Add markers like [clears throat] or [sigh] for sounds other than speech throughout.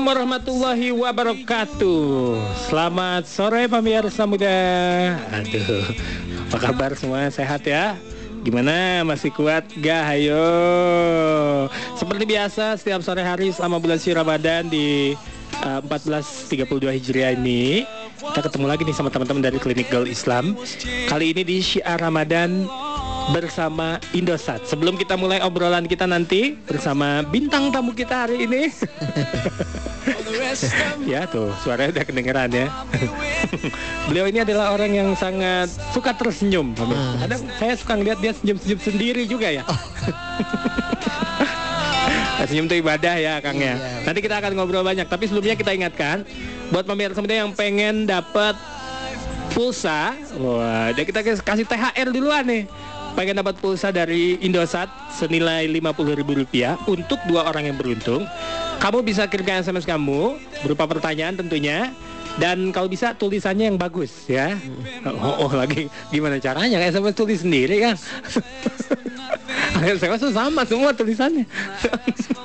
Assalamualaikum warahmatullahi wabarakatuh. Selamat sore pemirsa muda. Aduh Apa kabar semua? Sehat ya? Gimana? Masih kuat gak? Ayo. Seperti biasa setiap sore hari selama bulan suci Ramadan di uh, 1432 Hijriah ini Kita ketemu lagi nih sama teman-teman dari Klinik Girl Islam. Kali ini di Syiar Ramadan bersama Indosat. Sebelum kita mulai obrolan kita nanti bersama bintang tamu kita hari ini. [laughs] ya tuh, suaranya udah kedengeran ya. [laughs] Beliau ini adalah orang yang sangat suka tersenyum. Hmm. Kadang saya suka ngeliat dia senyum-senyum sendiri juga ya. [laughs] Senyum itu ibadah ya Kang ya. Iya. Nanti kita akan ngobrol banyak. Tapi sebelumnya kita ingatkan buat pemirsa yang pengen dapat pulsa, wah, dia kita kasih THR duluan nih. Pengen dapat pulsa dari Indosat senilai Rp50.000 untuk dua orang yang beruntung. Kamu bisa kirimkan SMS kamu berupa pertanyaan tentunya dan kalau bisa tulisannya yang bagus ya. Oh, oh lagi gimana caranya? SMS tulis sendiri kan? [laughs] SMS tuh sama semua tulisannya.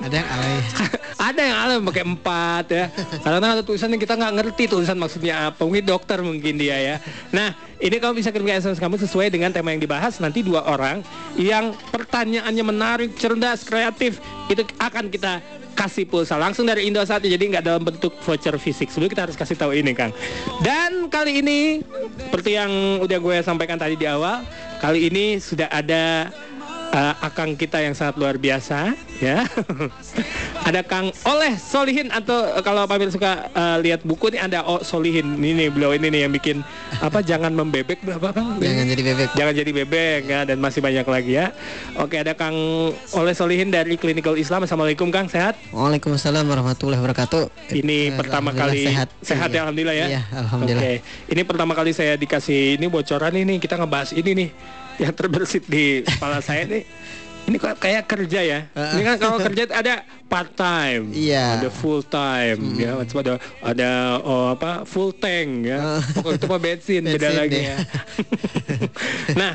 Ada yang alay. [laughs] ada yang alam pakai empat ya. Kadang-kadang ada tulisan yang kita nggak ngerti tulisan maksudnya apa. Mungkin dokter mungkin dia ya. Nah ini kamu bisa kirim ke SMS kamu sesuai dengan tema yang dibahas. Nanti dua orang yang pertanyaannya menarik cerdas kreatif itu akan kita kasih pulsa langsung dari Indosat jadi nggak dalam bentuk voucher fisik. Sebelum kita harus kasih tahu ini Kang. Dan kali ini seperti yang udah gue sampaikan tadi di awal kali ini sudah ada uh, akang kita yang sangat luar biasa ya. [laughs] Ada Kang Oleh Solihin atau uh, kalau Pak Amir suka uh, lihat buku nih ada O Solihin. Ini nih beliau ini nih yang bikin apa jangan membebek apa Kang Jangan jadi bebek. jangan jadi bebek ya dan masih banyak lagi ya. Oke ada Kang Oleh Solihin dari Clinical Islam. Assalamualaikum Kang. Sehat? Waalaikumsalam warahmatullahi wabarakatuh. ini Eh, pertama kali sehat. sehat ya alhamdulillah ya. Iya, alhamdulillah. Oke, ini pertama kali saya dikasih ini bocoran ini kita ngebahas ini nih yang terbersit di kepala saya nih. Ini kok kayak kerja ya. Ini kan kalau kerja ada part time, Iya. ada full time, ya, macam ada ada oh, apa full tank ya. Pokoknya itu mah bensin, [laughs] beda Bensin lagi deh. ya. [laughs] nah,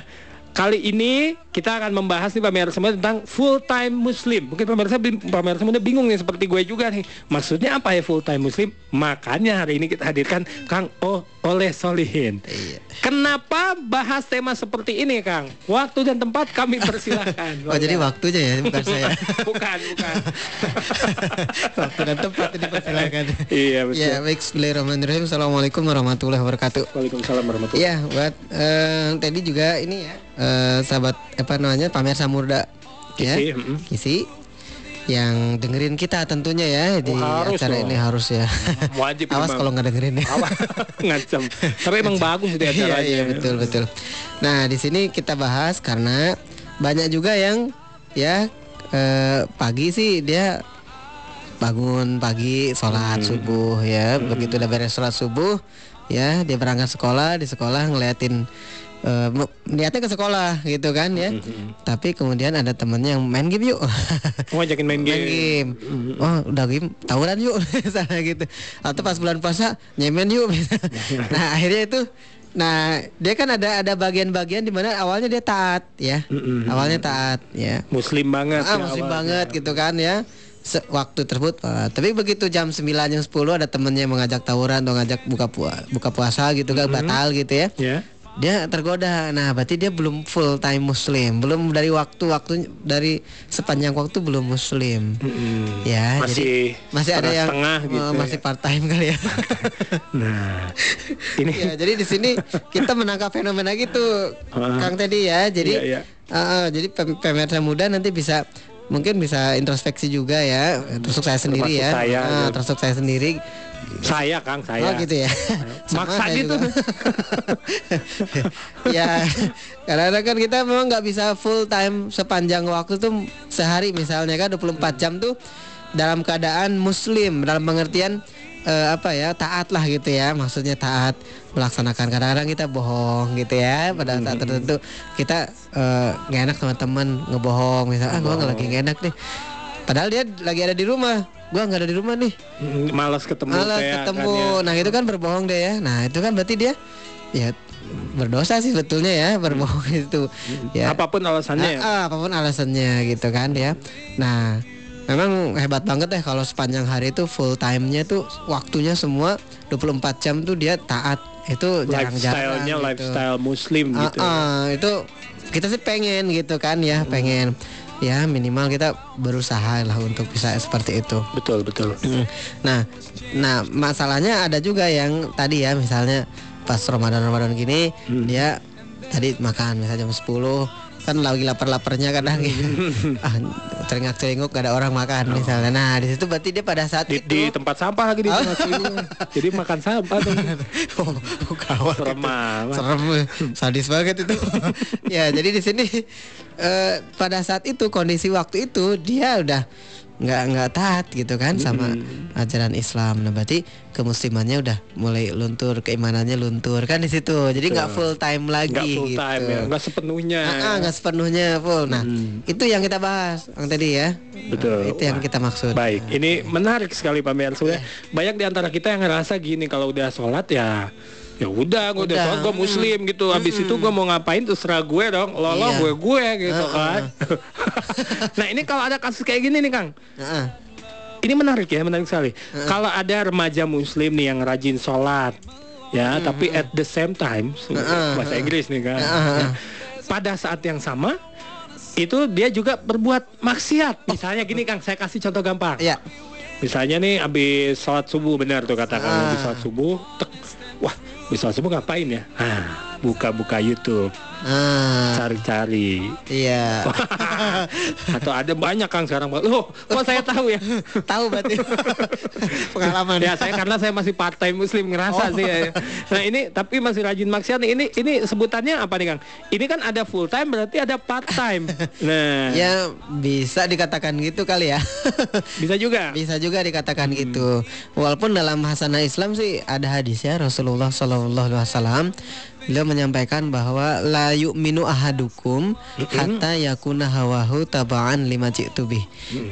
kali ini kita akan membahas nih pemirsa semua tentang full time muslim. Mungkin pemirsa pemirsa muda bingung nih seperti gue juga nih. Maksudnya apa ya full time muslim? Makanya hari ini kita hadirkan Kang O oleh Solihin. Iya. Kenapa bahas tema seperti ini, Kang? Waktu dan tempat kami persilahkan. [laughs] Oh jadi waktunya ya, bukan saya. [laughs] bukan, bukan. [laughs] Waktu dan tempat ini persilakan. iya, betul. Ya baik, Bismillahirrahmanirrahim. Assalamualaikum warahmatullahi wabarakatuh. Waalaikumsalam warahmatullahi Iya, buat eh, tadi juga ini ya, eh, sahabat apa namanya pamer Samurda, ya, Kisi, yang dengerin kita tentunya ya di Oh, harus acara dong. ini harus ya. Wajib [laughs] Awas kalau nggak dengerin ya. Ngancam. Tapi emang bagus deh [laughs] Iya, acaranya. iya betul betul. Nah di sini kita bahas karena banyak juga yang ya eh, pagi sih dia bangun pagi sholat subuh ya begitu udah beres sholat subuh ya dia berangkat sekolah di sekolah ngeliatin eh, me- niatnya ke sekolah gitu kan ya tapi kemudian ada temennya yang main game yuk Mau ajakin main main game. game. Oh, udah game tawuran yuk [laughs] misalnya gitu. Atau pas bulan puasa nyemen yuk. [laughs] nah, akhirnya itu nah, dia kan ada ada bagian-bagian di mana awalnya dia taat ya. Mm-mm. Awalnya taat ya. Muslim banget Ah, ya muslim awalnya. banget gitu kan ya. Se- waktu tersebut ah, tapi begitu jam 9 jam 10 ada temennya yang mengajak tawuran atau ngajak buka pua- buka puasa gitu kan batal gitu ya Ya. Dia tergoda. Nah, berarti dia belum full time muslim, belum dari waktu waktu dari sepanjang waktu belum muslim. Mm-mm. Ya, masih jadi masih ada yang setengah eh, gitu. masih part time kali ya. [laughs] Nah, ini ya, jadi di sini kita menangkap fenomena gitu, Ah. Kang tadi ya. Jadi Iya, iya. eh, eh, jadi pem- pemirsa muda nanti bisa mungkin bisa introspeksi juga ya, termasuk saya sendiri Termasuk ya, saya, Ah, gitu. termasuk saya sendiri. Saya Kang, saya. Oh gitu ya. [laughs] Maksa gitu. [laughs] ya, karena kan kita memang nggak bisa full time sepanjang waktu tuh sehari misalnya kan 24 jam tuh dalam keadaan muslim dalam pengertian eh, apa ya taat lah gitu ya. Maksudnya taat melaksanakan. Kadang-kadang kita bohong gitu ya pada saat tertentu. Kita eh, nggak enak sama teman ngebohong. Misalnya ah nggak lagi nggak enak nih. Padahal dia lagi ada di rumah gua nggak ada di rumah nih Malas ketemu Malas ketemu. kan ya. Nah, itu kan berbohong deh ya. Nah, itu kan berarti dia ya berdosa sih sebetulnya ya berbohong [laughs] itu. Ya. Apa pun alasannya ya. Ah, ah, apa pun alasannya gitu kan ya. Nah, memang hebat banget deh kalau sepanjang hari itu full time-nya tuh waktunya semua 24 jam tuh dia taat. Itu jarang-jarang Lifestyle-nya gitu. lifestyle muslim Ah, gitu. ah, itu kita sih pengen gitu kan ya, pengen ya minimal kita berusaha lah untuk bisa seperti itu. Betul, betul. Mm. Nah, nah masalahnya ada juga yang tadi ya misalnya pas Ramadan Ramadan gini Hmm. dia tadi makan misalnya jam 10 kan lagi lapar-laparnya kadang [laughs] ah teringak-teringuk gak ada orang makan misalnya. Nah, di situ berarti dia pada saat Di, itu di tempat sampah lagi di sini. Jadi makan sampah tuh. [laughs] oh, itu. Serem amat. Serem, sadis banget itu. [laughs] ya, jadi di sini eh, pada saat itu kondisi waktu itu dia udah nggak nggak taat gitu kan sama ajaran Islam. Nah, berarti kemuslimannya udah mulai luntur, keimanannya luntur kan di situ. Jadi nggak full time lagi Nggak full time gitu. ya, nggak sepenuhnya. Ah, ah, nggak sepenuhnya full. Nah, Hmm. itu yang kita bahas yang tadi ya. Betul. Nah, itu yang Wah. kita maksud. Baik, ini menarik sekali Pak Mer. Sebenarnya banyak di antara kita yang ngerasa gini kalau udah sholat ya ya udah gue udah Udah, sholat gue muslim gitu. Habis itu gue mau ngapain terserah gue dong. Lo lo Iya. gue gue gitu Heeh. kan. [laughs] nah ini kalau ada kasus kayak gini nih Kang. Heeh. ini menarik ya menarik sekali. Kalau ada remaja muslim nih yang rajin sholat ya tapi at the same time bahasa Inggris nih kan ya, pada saat yang sama itu dia juga berbuat maksiat. Misalnya gini Kang saya kasih contoh gampang. Ya. Misalnya nih habis sholat subuh benar tuh katakan Ah. habis sholat subuh, tek, wah sholat subuh ngapain ya? Ah, buka-buka YouTube, Ah, cari-cari. iya. [laughs] Atau ada banyak kang sekarang, loh, kok saya tahu ya? [laughs] Tahu berarti [laughs] pengalaman. ya saya karena saya masih part time muslim ngerasa sih ya. Nah ini tapi masih rajin maksiat nih. Ini ini sebutannya apa nih kang? Ini kan ada full time berarti ada part time. Nah Ya bisa dikatakan gitu kali ya. bisa juga. bisa juga dikatakan gitu. Walaupun dalam hasanah Islam sih ada hadis ya Rasulullah Shallallahu Alaihi Wasallam beliau menyampaikan bahwa la yu'minu ahadukum hatta yakuna hawahu tabaan lima bih.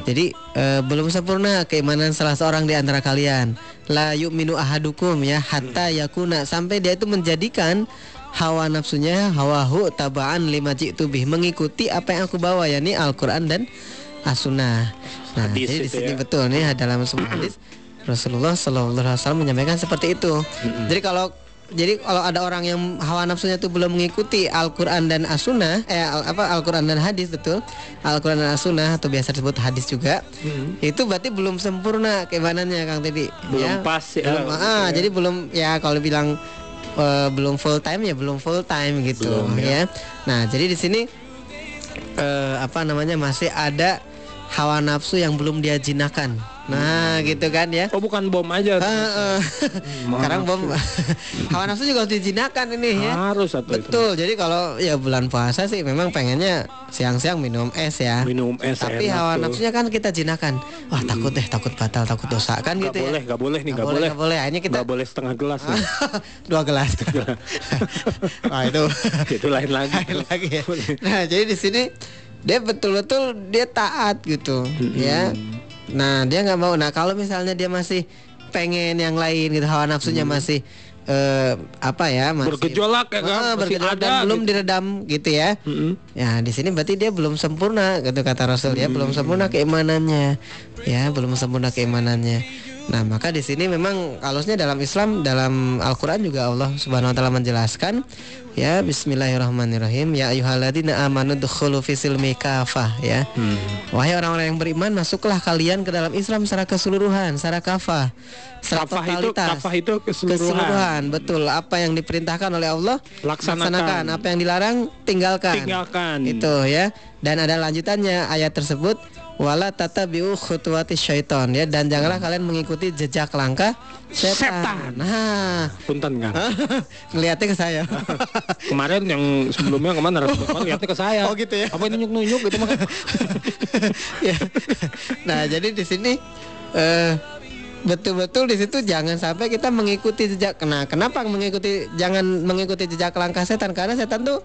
Jadi eh, belum sempurna keimanan salah seorang di antara kalian. La yu'minu ahadukum ya hatta yakuna sampai dia itu menjadikan hawa nafsunya hawahu tabaan lima bih mengikuti apa yang aku bawa yakni Al-Qur'an dan as-sunnah. Nah, Hadis jadi di sini ya. betul nih dalam sebuah hadis Rasulullah Shallallahu Alaihi Wasallam menyampaikan seperti itu. Jadi kalau jadi kalau ada orang yang hawa nafsunya itu belum mengikuti Al-Qur'an dan As-Sunnah, eh al- apa Al-Qur'an dan hadis betul. Al-Qur'an dan As-Sunnah atau biasa disebut hadis juga. Itu berarti belum sempurna keimanannya Kang Tedi. Belum pas ya, Belum, gitu ah, ya. jadi belum ya kalau bilang eh, belum full time ya belum full time gitu Belum, ya. ya. Nah, jadi di sini eh, apa namanya masih ada hawa nafsu yang belum dia jinakan. Nah, gitu kan ya. Oh bukan bom aja. Ah, eh. [laughs] Sekarang bom [laughs] hawa nafsu juga harus dijinakan ini ya. Harus itu. Betul. Jadi kalau ya bulan puasa sih memang pengennya siang-siang minum es ya. Minum es Tapi enak hawa tuh. nafsunya kan kita jinakan. Wah, takut deh, takut batal, takut dosa kan Nggak gitu boleh, ya. nggak boleh nih, Nggak nggak boleh, nggak boleh. Akhirnya kita Nggak boleh setengah gelas nih. [laughs] dua gelas. Wah, itu itu lain lagi. lain lagi ya. Nah, jadi di sini dia betul-betul dia taat gitu, ya. Nah, dia nggak mau. Nah, kalau misalnya dia masih pengen yang lain gitu, hawa nafsunya masih eh, apa ya, masih Bergejolak ya kan? Ah, Masih bergejolak ada dan belum gitu. diredam gitu ya. Mm-mm. Ya, di sini berarti dia belum sempurna gitu kata Rasul ya, belum sempurna keimanannya. Ya, belum sempurna keimanannya. Nah, maka di sini memang kalusnya dalam Islam dalam Al-Qur'an juga Allah Subhanahu wa taala menjelaskan ya bismillahirrahmanirrahim ya ayyuhalladzina amanu kafah ya. Hmm. Wahai orang-orang yang beriman, masuklah kalian ke dalam Islam secara keseluruhan, secara kafah. Secara Kafah itu totalitas. kafah itu keseluruhan. Keseluruhan, betul. Apa yang diperintahkan oleh Allah Laksanakan. Apa yang dilarang tinggalkan. Tinggalkan. Itu ya. Dan ada lanjutannya ayat tersebut wala tatabi'u khutuwati syaiton ya dan janganlah kalian mengikuti jejak langkah setan. Setan. Nah, Punten kan. [laughs] ngeliatnya ke saya. [laughs] Kemarin yang sebelumnya ke mana? [laughs] Narasumber lihatnya ke saya. Oh, gitu ya? Apa ini nunjuk-nunjuk gitu mah? Ya. Nah, jadi di sini eh betul-betul di situ jangan sampai kita mengikuti jejak. Nah, kenapa mengikuti jangan mengikuti jejak langkah setan? Karena setan tuh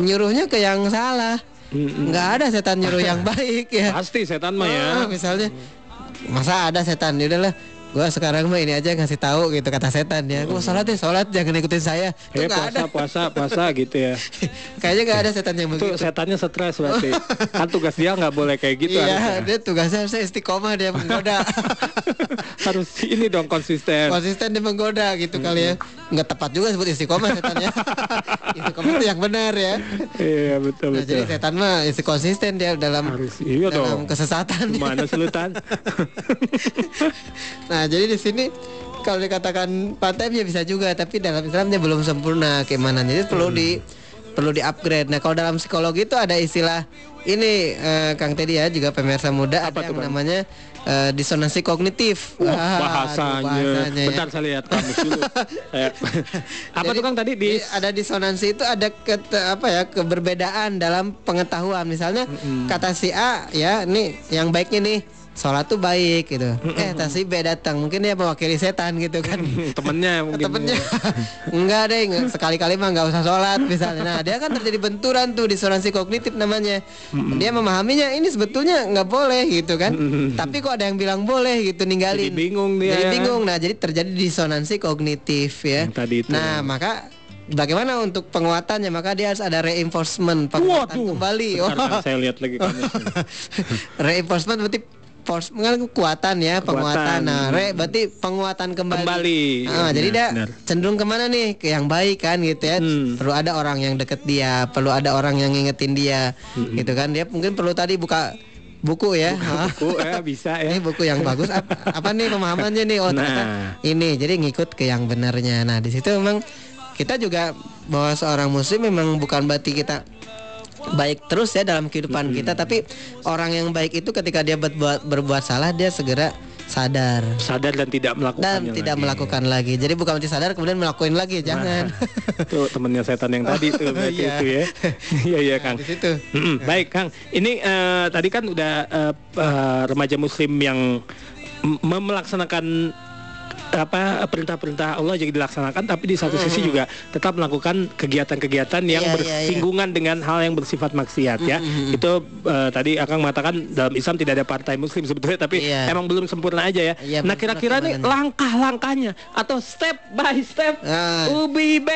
nyuruhnya ke yang salah. Nggak ada setan nyuruh yang [laughs] baik ya. Pasti setan mah ya. Ah, misalnya masa ada setan ya udahlah gua sekarang mah ini aja ngasih tahu gitu kata setan ya. Gua sholat deh, sholat jangan ikutin saya. Itu Eh, nggak puasa, ada. puasa, puasa gitu ya. [laughs] Kayaknya nggak ada setan yang Itu begitu. setannya stres berarti. [laughs] kan tugas dia nggak boleh kayak gitu iya, harusnya. dia tugasnya harusnya istiqomah dia menggoda. [laughs] Harus ini dong konsisten. Konsisten dia menggoda gitu kali ya. Nggak tepat juga sebut istiqomah setannya. istiqomah itu yang benar ya. Iya betul Nah, betul. jadi setan mah isti konsisten dia dalam Harus iya dalam dong. kesesatan. Gimana selutan? Nah, jadi di sini kalau dikatakan part time ya bisa juga, tapi dalam Islam dia belum sempurna keimanan. Jadi perlu Hmm. di perlu di upgrade. Nah, kalau dalam psikologi itu ada istilah ini eh, Kang Teddy ya juga pemirsa muda Apa ada yang Kang? namanya eh, disonansi kognitif. Wah, aduh, bahasanya. bahasanya ya. Bentar saya lihat kamus dulu. Kayak- [laughs] apa Jadi, tuh Kang tadi di ada disonansi itu ada kete- apa ya keberbedaan dalam pengetahuan. Misalnya kata si A ya, nih yang baiknya nih sholat tuh baik gitu. Eh, tak si B datang, mungkin dia mewakili setan gitu kan. temennya [laughs] mungkin. temennya [laughs] enggak deh sekali-kali mah nggak usah sholat misalnya nah dia kan terjadi benturan tuh disonansi kognitif namanya dia memahaminya ini sebetulnya nggak boleh gitu kan tapi kok ada yang bilang boleh gitu ninggalin Jadi bingung dia, jadi ya. bingung nah jadi terjadi disonansi kognitif ya Yang tadi itu. nah maka Bagaimana untuk penguatannya? Maka dia harus ada reinforcement, penguatan Waduh. kembali. Bentar, Kang, saya lihat lagi [laughs] reinforcement berarti force kan kekuatan ya penguatan. Kekuatan. Nah, re berarti penguatan kembali. Kembali. Ah, Iya, jadi dia cenderung ke mana nih? Ke yang baik kan gitu ya. Hmm. Perlu ada orang yang deket dia, perlu ada orang yang ngingetin dia, Hmm. gitu kan? Dia mungkin perlu tadi buka buku ya. Ah. Buku ya bisa ya. Ini buku yang bagus apa, apa nih pemahamannya nih? Oh ternyata Nah. ini jadi ngikut ke yang benarnya. Nah di situ memang kita juga bahwa seorang muslim memang bukan berarti kita baik terus ya dalam kehidupan kita, tapi orang yang baik itu ketika dia berbuat berbuat salah dia segera sadar Sadar dan tidak dan melakukannya tidak lagi. melakukan lagi. Jadi bukan berarti sadar kemudian melakukan lagi, jangan. [laughs] Tuh temennya setan yang tadi tuh [laughs] berarti Iya. itu ya. [laughs] Iya iya Kang. di situ. Mm-mm, Baik Kang, ini eh, tadi kan udah eh, eh, remaja Muslim yang melaksanakan apa perintah-perintah Allah jadi dilaksanakan, tapi di satu sisi juga tetap melakukan kegiatan-kegiatan yang Iya, iya, iya. bersinggungan dengan hal yang bersifat maksiat ya. Itu eh, tadi Akang mengatakan dalam Islam tidak ada partai Muslim sebetulnya, tapi Iya. emang belum sempurna aja ya. Iya, nah kira-kira nih langkah-langkahnya atau step by step Ah. Ubi B.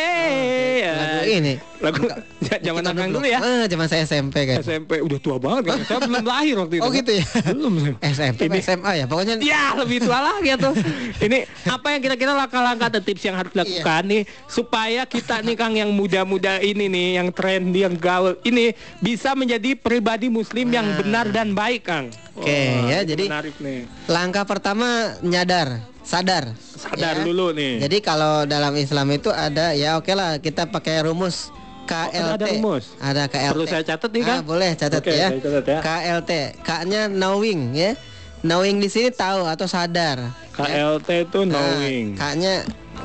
Lagu ini. Lagu zaman Akang dulu. dulu ya. Ah, zaman saya SMP kan. SMP udah tua banget kan. Saya belum lahir waktu itu. Oh gitu ya. Belum. SMP Ini- SMA ya. Pokoknya Ya lebih tua lagi ya tuh. [laughs] Ini apa yang kira-kira langkah-langkah atau tips yang harus dilakukan nih supaya kita nih Kang yang muda-muda ini nih, yang trendy, yang gaul ini bisa menjadi pribadi Muslim yang benar dan baik Kang. Oke, ya, jadi- menarik nih. Langkah pertama nyadar, sadar. Sadar Ya. dulu nih. Jadi kalau dalam Islam itu ada ya oke lah kita pakai rumus KLT. ada rumus? Ada KLT. Perlu saya catat nih, Kang? Ah, boleh catat Oke, ya. catat ya. KLT. K-nya knowing ya. Knowing di sini tahu atau sadar. KLT itu Nah, knowing. K-nya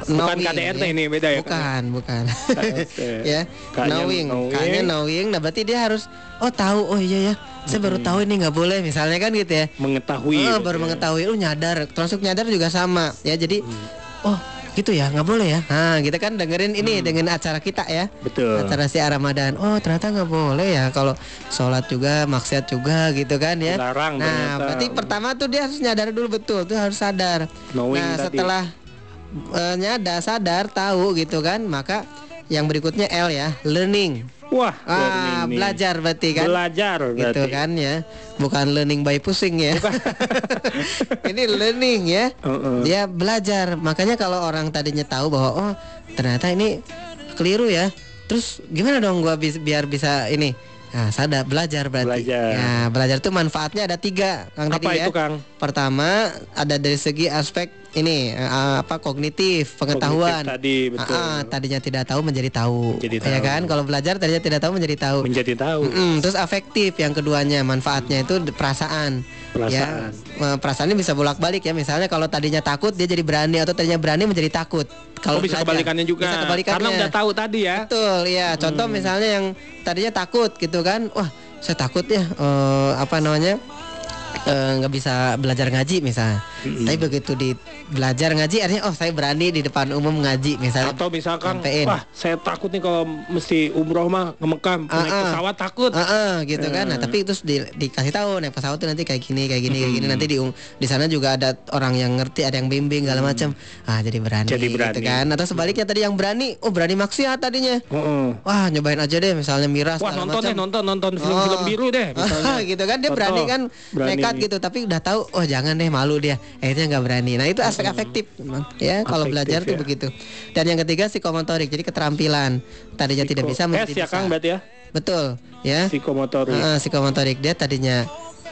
Bukan knowing, KDRT ya. ini, beda ya, Kang? Bukan, bukan. KLT. [laughs] ya, K-nya knowing. knowing. K-nya knowing. Nah, berarti dia harus oh tahu. Oh iya ya. Saya baru tahu ini nggak boleh misalnya kan gitu ya. Mengetahui. Oh, baru ya. mengetahui lu nyadar termasuk nyadar juga sama ya jadi oh gitu ya nggak boleh ya? Nah kita kan dengerin ini dengan acara kita ya. Betul. acara si Ramadan. Oh ternyata nggak boleh ya kalau sholat juga maksiat juga gitu kan ya. Dilarang nah ternyata. berarti pertama tuh dia harus nyadar dulu betul. Tuh harus sadar. Knowing nah tadi. setelah eh, nyadar sadar tahu gitu kan maka yang berikutnya L ya learning Wah, ah learning belajar berarti kan? Belajar gitu berarti. kan ya. Bukan learning by pusing ya. [laughs] Ini learning ya. Heeh. dia belajar. Makanya kalau orang tadinya tahu bahwa oh ternyata ini keliru ya. Terus gimana dong gua bis- biar bisa ini? Nah sadar belajar berarti. Belajar. nah belajar itu manfaatnya ada tiga kang Apa tadi ya. itu, Kang? pertama ada dari segi aspek ini eh, apa kognitif pengetahuan Kognitif tadi, betul. Ah, ah, tadinya tidak tahu menjadi tahu Jadi ya tahu. kan kalau belajar tadinya tidak tahu menjadi tahu Menjadi tahu. Mm-mm, terus afektif yang keduanya manfaatnya itu perasaan. Perasaan. Ya, eh, perasaannya bisa bolak-balik ya. Misalnya kalau tadinya takut dia jadi berani atau tadinya berani menjadi takut. Kalau oh, bisa belajar. kebalikannya juga. Bisa kebalikannya. Karena udah tahu tadi ya. Betul, ya. Contoh misalnya yang tadinya takut gitu kan. Wah, saya takut ya eh, apa namanya? Eh, nggak bisa belajar ngaji misalnya. Tapi begitu di belajar ngaji artinya oh saya berani di depan umum ngaji misalnya. Atau misalkan, Nyampein. wah saya takut nih kalau mesti umroh mah ke Mekah naik Ah, ah. pesawat takut. Ah, gitu kan. Nah, Eh. tapi terus di, dikasih tahu naik pesawat tuh nanti kayak gini, kayak gini, kayak gini. Nanti di di sana juga ada orang yang ngerti, ada yang bimbing segala macam. Ah, jadi berani, Jadi berani. gitu kan. Atau sebaliknya tadi yang berani, oh berani maksiat tadinya. Heeh. Wah, nyobain aja deh misalnya miras Wah nonton macam. deh nonton nonton film-film Oh. biru deh misalnya. [laughs] gitu kan dia berani kan berani. nekat gitu tapi udah tahu oh jangan deh malu dia. Akhirnya nggak berani. Nah itu aspek efektif memang ya kalau belajar tuh ya. begitu. Dan yang ketiga psikomotorik. Jadi keterampilan. Tadinya tidak bisa S menjadi ya bisa. Kang berarti ya? Betul ya. Psikomotorik. Heeh, psikomotorik. Dia tadinya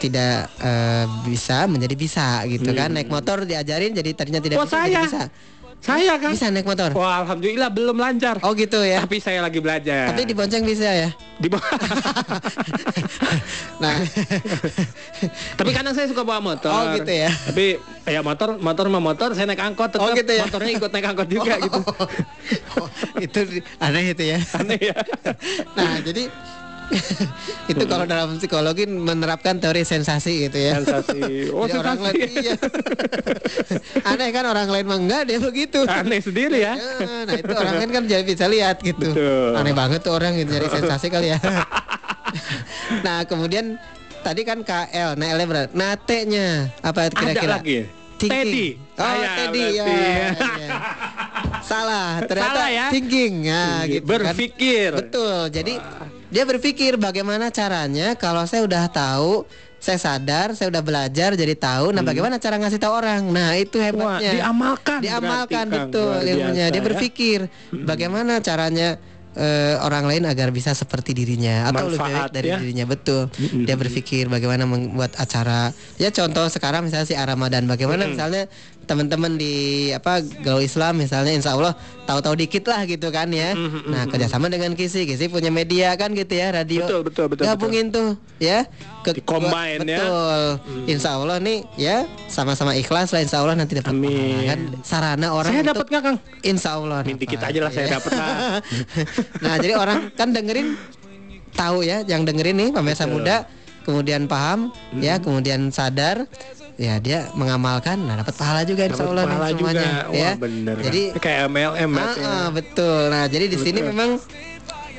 tidak eh, bisa menjadi bisa gitu kan. Naik motor diajarin jadi tadinya tidak Oh, bisa jadi saya. bisa Saya Kang. bisa naik motor Wah alhamdulillah belum lancar. oh gitu ya Tapi saya lagi belajar. tapi dibonceng bisa ya Di [laughs] nah Tapi kadang saya suka bawa motor. Oh, gitu ya. Tapi ya motor motor sama motor saya naik angkot tetap Oh, gitu ya. motornya ikut naik angkot juga gitu. Oh, itu di- aneh itu ya Aneh ya. nah jadi [laughs] itu kalau dalam psikologi menerapkan teori sensasi gitu ya Sensasi. [laughs] Oh, Jadi orang sensasi. lain iya. [laughs] aneh kan orang lain mah enggak dia begitu Aneh sendiri ya. Ya, nah itu orang lain kan jadi bisa lihat gitu Betul. aneh banget tuh orang gitu nyari sensasi kali ya nah kemudian tadi kan KL nah L berat nah T nya apa Ada kira-kira lagi. Thinking. Teddy. Oh, Saya Teddy ya. berarti. iya. Salah, ternyata Salah ya. thinking. Nah, gitu kan. Berpikir. Betul. Jadi dia berpikir bagaimana caranya kalau saya udah tahu, saya sadar, saya udah belajar jadi tahu. Nah, bagaimana cara ngasih tahu orang? Nah, itu Wah, hebatnya. diamalkan. Diamalkan berarti, betul ilmunya. biasa, Dia ya. berpikir bagaimana caranya eh, orang lain agar bisa seperti dirinya atau lebih baik Manfaat, dari ya. dirinya betul. Dia berpikir bagaimana membuat acara. Ya contoh sekarang misalnya si Ramadan bagaimana misalnya teman-teman di apa gaul Islam misalnya Insya Allah tahu-tahu dikit lah gitu kan ya. Nah kerjasama dengan Kisi, Kisi punya media kan gitu ya radio. Betul, betul, betul, Gabungin tuh ya. Ke, Di-combine ya. betul. Insya Allah nih ya sama-sama ikhlas lah Insya Allah nanti dapat Amin. kan sarana orang Saya dapat nggak Kang? Insya Allah dapat, dikit aja lah saya ya. dapat lah. [laughs] nah jadi orang kan dengerin tahu ya yang dengerin nih pemirsa Betul. muda kemudian paham ya kemudian sadar ya dia mengamalkan nah dapat pahala juga insya Dapat Allah nih pahala semuanya juga. Wah, ya bener. Jadi kayak MLM ya. ah, betul nah jadi di sini memang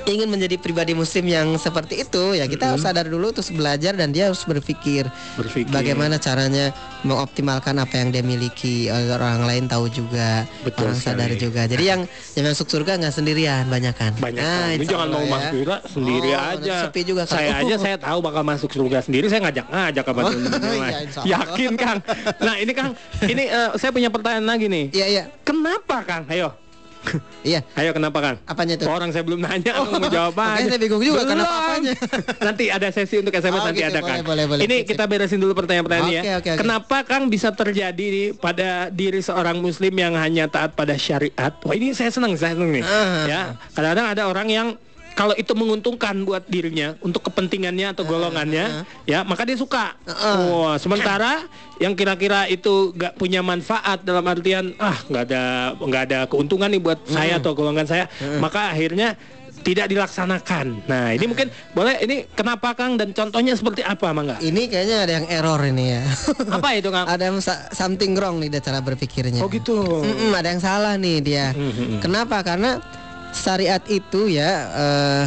ingin menjadi pribadi muslim yang seperti itu ya kita harus sadar dulu terus belajar dan dia harus berpikir Berpikir. bagaimana caranya mengoptimalkan apa yang dia miliki agar orang lain tahu juga Betul orang sadar sekali. juga jadi yang yang masuk surga nggak sendirian banyak kan banyak Nah. Ini jangan mau ya. masuk surga sendiri Oh, aja. sepi juga, Kang. Saya aja [laughs] saya tahu bakal masuk surga sendiri. Saya ngajak ngajak ke Oh, [laughs] iya. Yakin Kang. Nah ini Kang, ini eh, saya punya pertanyaan lagi nih. iya iya Kenapa Kang? Ayo, [laughs] iya ayo kenapa Kang? apanya tuh Orang saya belum nanya, oh, mau jawab aja. saya bingung juga, Belum. kenapa apanya? [laughs] nanti ada sesi untuk SMS Oh, nanti gitu, ada boleh, Kang. boleh, boleh. Ini Sip, kita beresin dulu pertanyaan-pertanyaan Oke, ya. oke, oke. Kenapa Kang bisa terjadi di- pada diri seorang Muslim yang hanya taat pada syariat? Wah ini saya senang, saya senang nih. Ah. Ya, kadang-kadang ada orang yang kalau itu menguntungkan buat dirinya untuk kepentingannya atau golongannya, ya maka dia suka. Ah. Wah, sementara yang kira-kira itu gak punya manfaat dalam artian ah nggak ada nggak ada keuntungan nih buat saya atau golongan saya, maka akhirnya tidak dilaksanakan. Nah, ini mungkin boleh ini kenapa Kang dan contohnya seperti apa, Mangga? ini kayaknya ada yang error ini ya Apa itu, Kang? ada yang something wrong nih cara berpikirnya Oh gitu. Mm-mm, ada yang salah nih dia. Mm-mm. Kenapa? Karena syariat itu ya eh,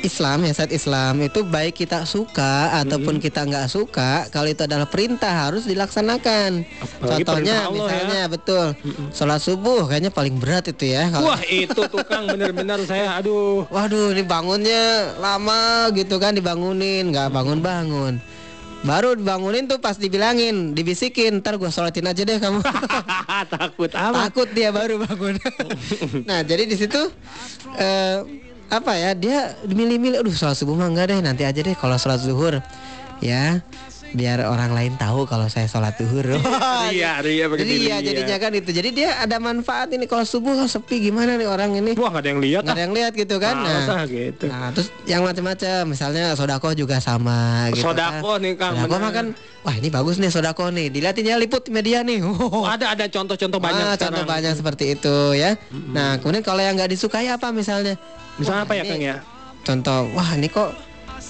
Islam ya syariat Islam itu baik kita suka ataupun kita nggak suka kalau itu adalah perintah harus dilaksanakan. Apalagi Contohnya Allah misalnya betul sholat subuh kayaknya paling berat itu ya. Kalau, Wah, itu tukang bener-bener saya aduh. Waduh ini bangunnya lama gitu kan dibangunin nggak bangun-bangun. Baru dibangunin tuh pas dibilangin, dibisikin, ntar gua sholatin aja deh kamu. [laughs] Takut amat. takut dia baru bangun. [laughs] nah jadi di situ eh, apa ya dia milih-milih, aduh sholat subuh mah enggak deh nanti aja deh kalau sholat zuhur ya biar orang lain tahu kalau saya sholat zuhur. Ria, ria pakai jadi diri, ya jadinya kan itu. Jadi dia ada manfaat ini kalau subuh oh, sepi gimana nih orang ini Wah, gak ada yang lihat nggak ada yang lihat gitu kan. Males Nah, ah, gitu. Nah, terus yang macam-macam, misalnya sodako juga sama gitu. Sodako kan. nih, Kang, Sodako mah kan, wah ini bagus nih sodako nih, dilihatin ya liput di media nih. [laughs] Oh, ada ada contoh-contoh banyak Ah, contoh banyak seperti itu ya. Nah, kemudian kalau yang nggak disukai apa misalnya? Misalnya Wah, apa ya, Kang ya? Contoh, wah ini kok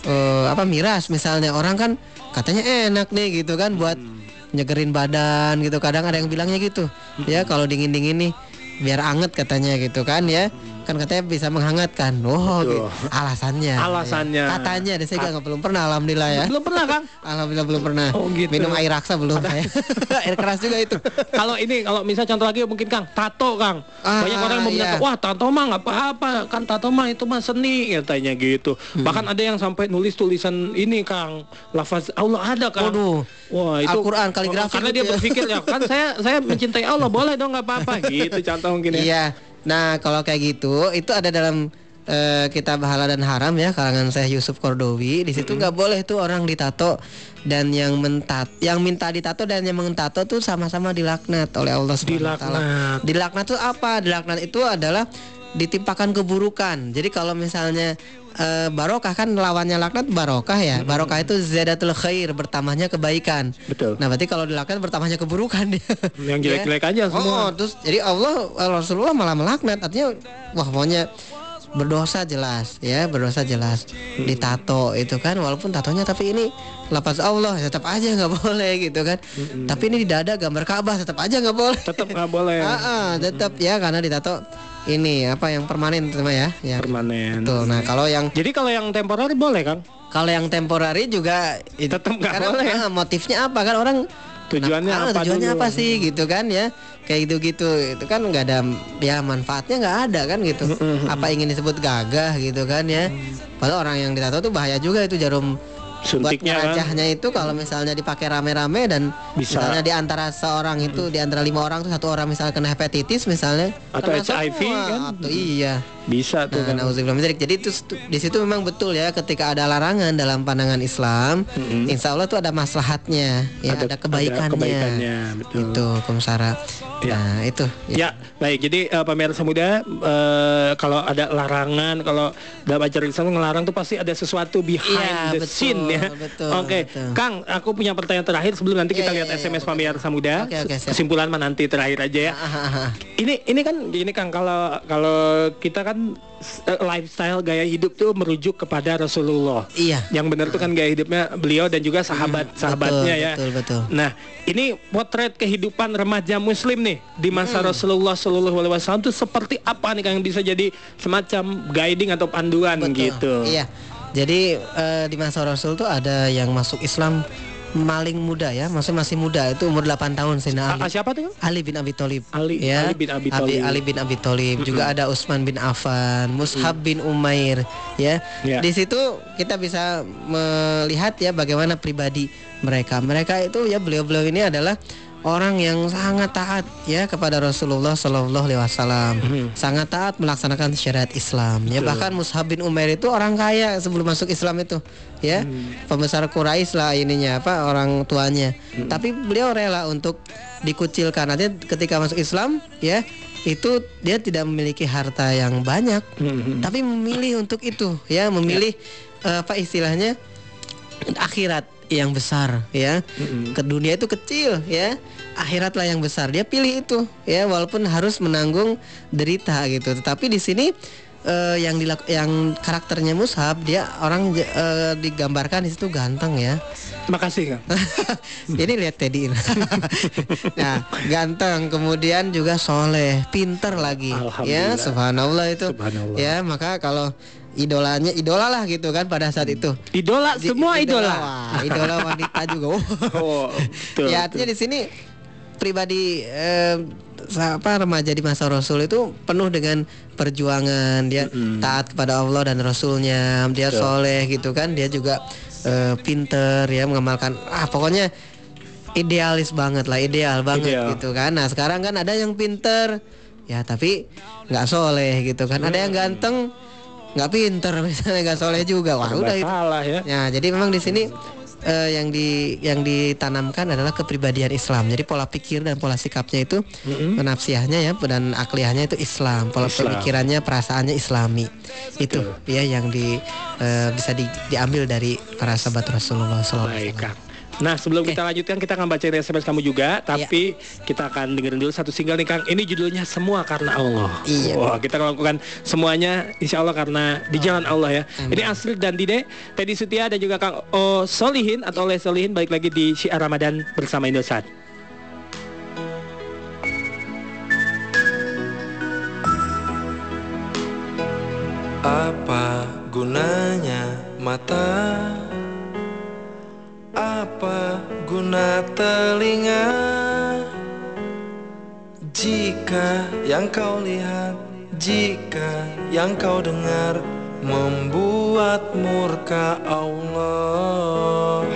eh, apa miras misalnya orang kan katanya enak nih gitu kan buat nyegerin badan gitu. Kadang ada yang bilangnya gitu. Ya kalau dingin-dingin nih biar anget katanya gitu kan ya. Kan katanya bisa menghangatkan. Oh, gitu. alasannya. Alasannya. Ya. Katanya deh saya nggak belum pernah alhamdulillah ya. Belum pernah Kang? [laughs] Alhamdulillah belum pernah. Oh, gitu. Minum air raksa belum saya. [laughs] air keras juga itu. kalau ini kalau misal contoh lagi mungkin Kang tato Kang Ah, banyak orang yang iya. bilang wah tato mah nggak apa-apa kan tato mah itu mah seni katanya gitu Hmm. bahkan ada yang sampai nulis tulisan ini Kang lafaz Allah ada Kang Waduh. wah itu Al-Quran, kaligrafi karena gitu dia ya. berpikir ya [laughs] kan saya saya mencintai Allah boleh dong nggak apa-apa gitu contoh mungkin ya Iya. Nah, kalau kayak gitu itu ada dalam eh, kitab halal dan haram ya karangan saya Yusuf Kordowi. Di situ nggak boleh tuh orang ditato dan yang mentat yang minta ditato dan yang mentato tuh sama-sama dilaknat oleh Allah Subhanahu wa taala. Dilaknat. Dilaknat tuh apa? Dilaknat itu adalah ditimpakan keburukan. Jadi kalau misalnya eh, barokah kan lawannya laknat barokah ya. Barokah itu zadatul khair, bertambahnya kebaikan. betul Nah, berarti kalau dilaknat bertambahnya keburukan dia. yang jelek-jelek aja Oh, semua terus jadi Allah Rasulullah malah melaknat artinya wah pokoknya berdosa jelas ya berdosa jelas Hmm. ditato itu kan walaupun tatonya tapi ini lapas Allah tetap aja nggak boleh gitu kan Hmm. tapi ini di dada gambar Ka'bah tetap aja nggak boleh tetap nggak boleh [laughs] Ah, ah, tetap ya karena ditato ini apa yang permanen teman ya? Ya. Permanen. Betul. Nah kalau yang jadi kalau yang temporary boleh Kang? Kalau yang temporary juga itu Tetap nggak boleh. ya? motifnya apa? Kan orang Tujuannya Nah, ah, apa tujuannya dulu? apa sih gitu kan ya? Kayak gitu gitu itu kan nggak ada ya manfaatnya nggak ada kan gitu. Apa ingin disebut gagah gitu kan ya? Padahal orang yang ditato tuh bahaya juga itu jarum suntiknya buat kan ngerajahnya itu kalau misalnya dipakai rame-rame dan Bisa. misalnya di antara seorang itu di antara lima orang tuh satu orang misalnya kena hepatitis misalnya Atau HIV semua. kan? atau iya bisa tuh Nah, kan dzalik. Jadi itu di situ memang betul ya ketika ada larangan dalam pandangan Islam, Mm-mm. insya Allah tuh ada maslahatnya, ya ada, kebaikannya. kebaikannya, betul. Itu Kumsara. Ya. Nah, itu. Ya, baik. Jadi eh, pemirsa muda, eh, kalau ada larangan, kalau dalam ajaran Islam ngelarang tuh pasti ada sesuatu behind Iya, the betul, scene ya. betul, Oke, betul. Kang, aku punya pertanyaan terakhir sebelum nanti Iya, kita iya, lihat iya, SMS boleh. pemirsa muda. Oke, siap. Kesimpulan mah nanti terakhir aja ya. Ah, ah, ah. Ini ini kan gini Kang, kalau kalau kita kan eh, lifestyle gaya hidup tuh merujuk kepada Rasulullah. Iya. Yang benar tuh kan gaya hidupnya beliau dan juga sahabat sahabatnya betul, ya. betul, betul. Nah, ini potret kehidupan remaja Muslim nih di masa Rasulullah Shallallahu Alaihi Wasallam itu seperti apa nih Kang yang bisa jadi semacam guiding atau panduan Betul. gitu? Iya. Jadi eh, di masa Rasul tuh ada yang masuk Islam maling muda ya, maksudnya masih muda itu umur 8 tahun A- Ali. a- siapa tuh? Ali bin Abi Thalib. Ali- ya. Ali bin Abi Thalib. Ali bin Abi Thalib. Juga ada Utsman bin Affan, Mushab bin Umair, ya. Ya. Di situ kita bisa melihat ya bagaimana pribadi mereka. Mereka itu ya beliau-beliau ini adalah orang yang sangat taat ya kepada Rasulullah Shallallahu Alaihi Wasallam. Mhm. Sangat taat melaksanakan syariat Islam. Ya bahkan Mushab bin Umair itu orang kaya sebelum masuk Islam itu, ya. Pembesar Quraisy lah ininya apa orang tuanya. Tapi beliau rela untuk dikucilkan nanti ketika masuk Islam ya itu dia tidak memiliki harta yang banyak tapi memilih untuk itu ya memilih eh, apa istilahnya akhirat yang besar ya. Mhm. ke dunia itu kecil ya. Akhiratlah yang besar. Dia pilih itu ya walaupun harus menanggung derita gitu. Tetapi di sini eh, yang dilak yang karakternya Mushab dia orang eh, digambarkan di situ ganteng ya. Makasih Kang. [laughs] ini lihat Teddy [laughs] nah ganteng kemudian juga soleh pinter lagi ya. Subhanallah itu. Subhanallah. ya maka kalau idolanya idola lah gitu kan pada saat itu Idola Di- semua idola. wah, idola wanita juga [laughs] oh. Oh, betul. ya artinya di sini pribadi eh, apa remaja di masa Rasul itu penuh dengan perjuangan dia Mm-mm. taat kepada Allah dan Rasulnya dia Betul. soleh gitu kan dia juga eh, pinter ya mengamalkan ah pokoknya idealis banget lah ideal banget Ideal. gitu kan nah sekarang kan ada yang pinter ya tapi nggak soleh gitu kan ada yang ganteng nggak pinter [laughs] misalnya nggak soleh juga wah udah itu salah ya. Ya, jadi memang di sini eh, yang di yang ditanamkan adalah kepribadian Islam. Jadi pola pikir dan pola sikapnya itu Mhm. penafsiahnya ya dan akliyahnya itu Islam. Pola Islam. pemikirannya, perasaannya Islami. Itu ya yang di eh, bisa di- diambil dari para sahabat Rasulullah SAW. Baik. Nah sebelum kita lanjutkan kita akan baca SMS kamu juga, tapi kita akan dengerin dulu satu single nih Kang. Ini judulnya Semua Karena Allah. Iya. Wah kita melakukan semuanya Insya Allah karena di jalan Allah ya. Ini Astrid dan Dide, Teddy Setia dan juga Kang O Solihin atau Oleh Solihin balik lagi di Syiar Ramadan bersama Indosat. Apa gunanya mata? Apa guna telinga? Jika yang kau lihat, jika yang kau dengar membuat murka Allah.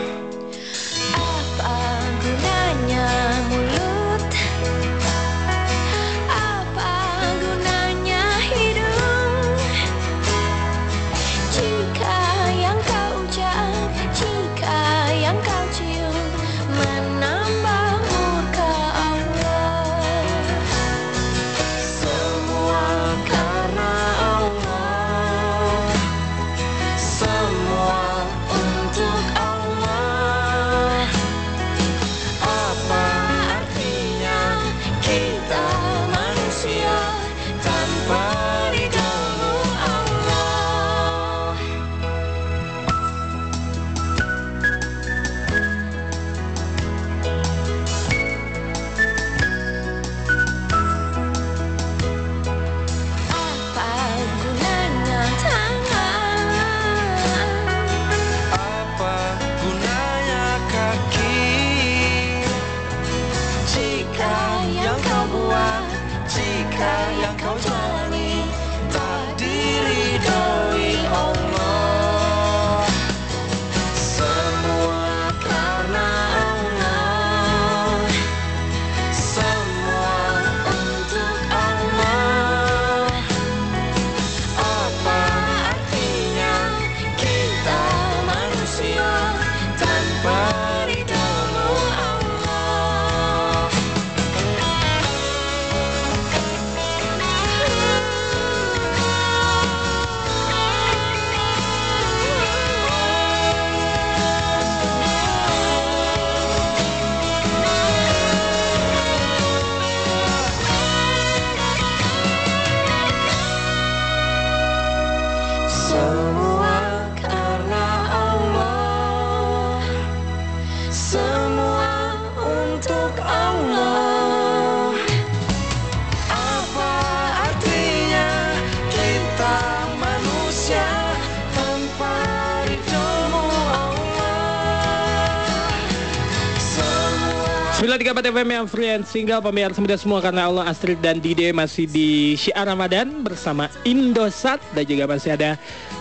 FM yang free and single pemirsa muda semua karena Allah Astrid dan Dide masih di Syiar Ramadan bersama Indosat. Dan juga masih ada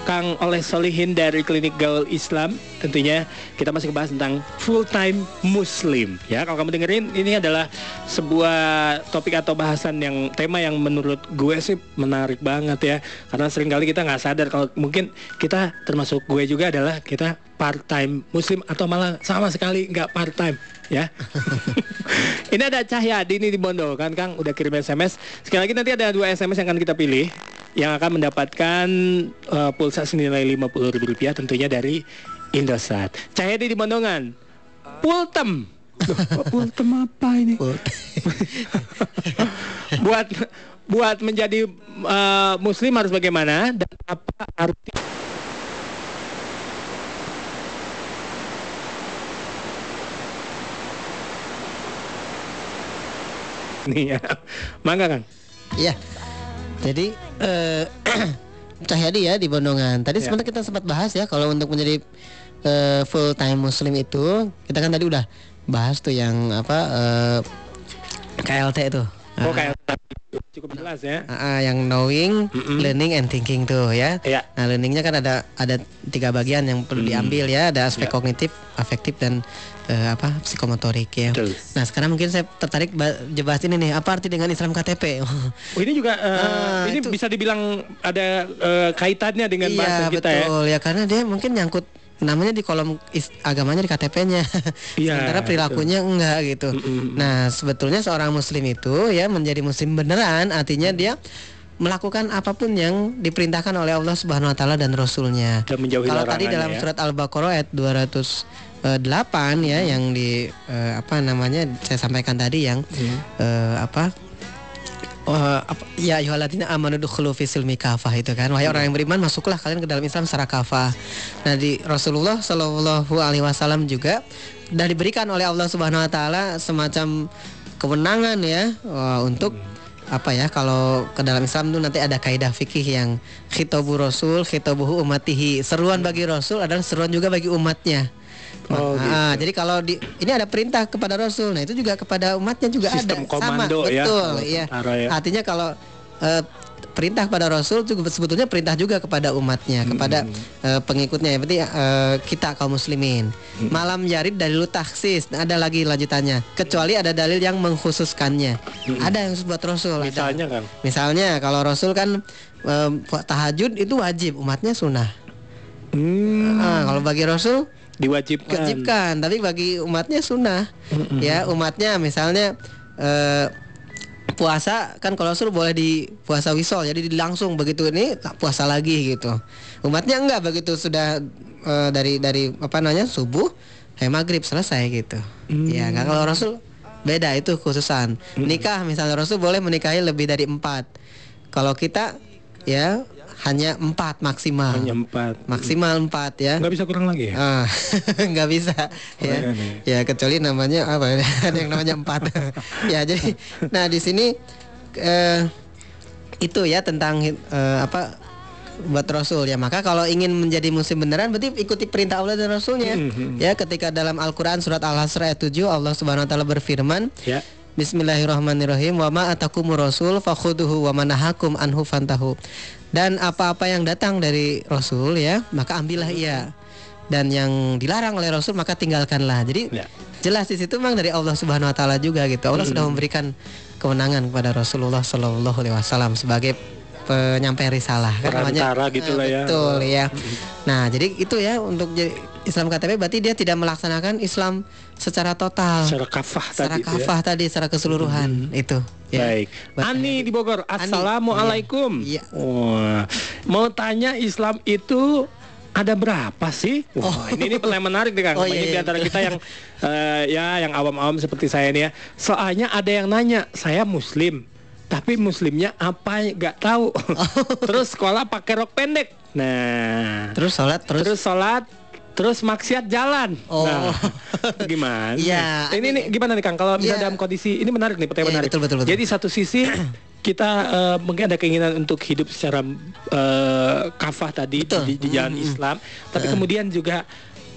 Kang Oleh Solihin dari Klinik Gaul Islam. Tentunya kita masih ngebahas tentang full time Muslim. Ya kalau kamu dengerin ini adalah sebuah topik atau bahasan yang tema yang menurut gue sih menarik banget ya karena sering kali kita nggak sadar kalau mungkin kita termasuk gue juga adalah kita part time Muslim atau malah sama sekali nggak part time ya. [laughs] ini ada Cahyadi ini di Bondo kan Kang udah kirim SMS. Sekali lagi nanti ada dua SMS yang akan kita pilih yang akan mendapatkan uh, pulsa senilai Rp50.000 tentunya dari Indosat. Cahyadi di Bondongan. Pultem. Loh, Pultem apa ini? [laughs] buat buat menjadi uh, muslim harus bagaimana dan apa arti Nih ya. Mangga Kang. Iya. Jadi eh [clears throat] Cahyadi ya di Bondongan. Tadi Ya. sebenarnya kita sempat bahas ya kalau untuk menjadi full time muslim itu kita kan tadi udah bahas tuh yang apa eh, KLT itu. Oh kayak cukup jelas ya. Ah, ah, yang knowing, Mm-mm. learning and thinking tuh ya. Iya. Nah, learningnya kan ada ada tiga bagian yang perlu Hmm. diambil ya, ada aspek Ya. kognitif, afektif dan eh, apa psikomotorik ya. Betul. Nah, sekarang mungkin saya tertarik ba- bahas ini nih, apa arti dengan Islam KTP? [laughs] Oh ini juga eh, Ah, ini itu- bisa dibilang ada eh, kaitannya dengan iya, bahasan kita ya. betul ya. karena dia mungkin nyangkut namanya di kolom is- agamanya di KTP-nya. [laughs] Iya, Sementara perilakunya enggak gitu. Mm-mm. Nah, sebetulnya seorang muslim itu ya menjadi muslim beneran artinya dia melakukan apa pun yang diperintahkan oleh Allah Subhanahu wa taala dan rasulnya. Dan Kalau tadi dalam ya. surat Al-Baqarah ayat 200 eh, delapan ya yang di eh, apa namanya saya sampaikan tadi yang eh, apa Oh, apa, ya ayyuhalladzina amanu dukhulu kafah itu kan. Wahai orang yang beriman masuklah kalian ke dalam Islam secara kafah. Nah, di Rasulullah Shallallahu alaihi wasallam juga dan diberikan oleh Allah Subhanahu wa taala semacam kewenangan ya wah, untuk apa ya kalau ke dalam Islam itu nanti ada kaidah fikih yang khitabu rasul khitabuhu umatihi seruan bagi rasul adalah seruan juga bagi umatnya Oh, Ah, jadi kalau di ini ada perintah kepada rasul. Nah itu juga kepada umatnya juga Sistem ada komando sama ya, betul iya. tentara ya. artinya kalau eh, perintah kepada rasul juga sebetulnya perintah juga kepada umatnya kepada eh, pengikutnya. Ya berarti eh, kita kaum muslimin. Malam jarid dalil taksis Nah, ada lagi lanjutannya. Kecuali ada dalil yang mengkhususkannya. Ada yang buat rasul ada. Misalnya kan. misalnya kalau rasul kan eh, tahajud itu wajib umatnya sunnah. Hmm, Ah, kalau bagi rasul diwajibkan. wajibkan tapi bagi umatnya sunnah. Ya umatnya misalnya eh, puasa kan kalau Rasul boleh di puasa wisol jadi di- langsung begitu ini tak puasa lagi gitu. Umatnya enggak begitu sudah eh, dari dari apa namanya subuh sampai maghrib selesai gitu. Ya enggak kalau Rasul beda itu khususan. Nikah misalnya Rasul boleh menikahi lebih dari empat. Kalau kita ya hanya empat maksimal Hanya empat. maksimal empat ya Nggak bisa kurang lagi ya? Ah, [laughs] nggak bisa ya. Keren nih. Ya kecuali namanya apa ya? [laughs] Ada yang namanya empat. [laughs] ya jadi, nah di sini eh, itu ya tentang eh, apa buat Rasul ya. Maka kalau ingin menjadi muslim beneran berarti ikuti perintah Allah dan Rasulnya. Mhm. Ya ketika dalam Al-Quran surat Al-Hasr ayat 7 Allah Subhanahu Wa Taala berfirman. Ya. Bismillahirrahmanirrahim wa ma atakumur rasul fakhuduhu wa manahakum anhu fantahu. Dan apa-apa yang datang dari Rasul ya, maka ambillah ia. Dan yang dilarang oleh Rasul maka tinggalkanlah. Jadi Ya. jelas di situ memang dari Allah Subhanahu wa taala juga gitu. Allah sudah memberikan kewenangan kepada Rasulullah Shallallahu alaihi wasallam sebagai penyampai risalah kan namanya. Gitu lah ya. Betul ya. Nah, jadi itu ya untuk jadi Islam KTP berarti dia tidak melaksanakan Islam secara total Secara kafah secara tadi itu ya. kafah tadi secara keseluruhan itu ya. Baik. Buat Ani di Bogor. Assalamualaikum. Iya. Wah. Mau tanya Islam itu ada berapa sih? Wah, ini ini pertanyaan menarik nih Kang. Oh, iya, Banyak di iya, antara kita yang eh, ya yang awam-awam seperti saya nih ya. Soalnya ada yang nanya, saya muslim. Tapi muslimnya apa nggak tahu. [laughs] terus sekolah pakai rok pendek. Nah, terus sholat terus, terus sholat terus maksiat jalan. Oh. Nah, gimana? Iya. Ini, ini gimana nih Kang? Kalau bisa Iya. dalam kondisi ini menarik nih, pertanyaan Iya, menarik. betul, betul, betul. Jadi satu sisi [clears throat] kita eh, mungkin ada keinginan untuk hidup secara eh, kafah tadi Betul. di, di jalan Islam, tapi kemudian juga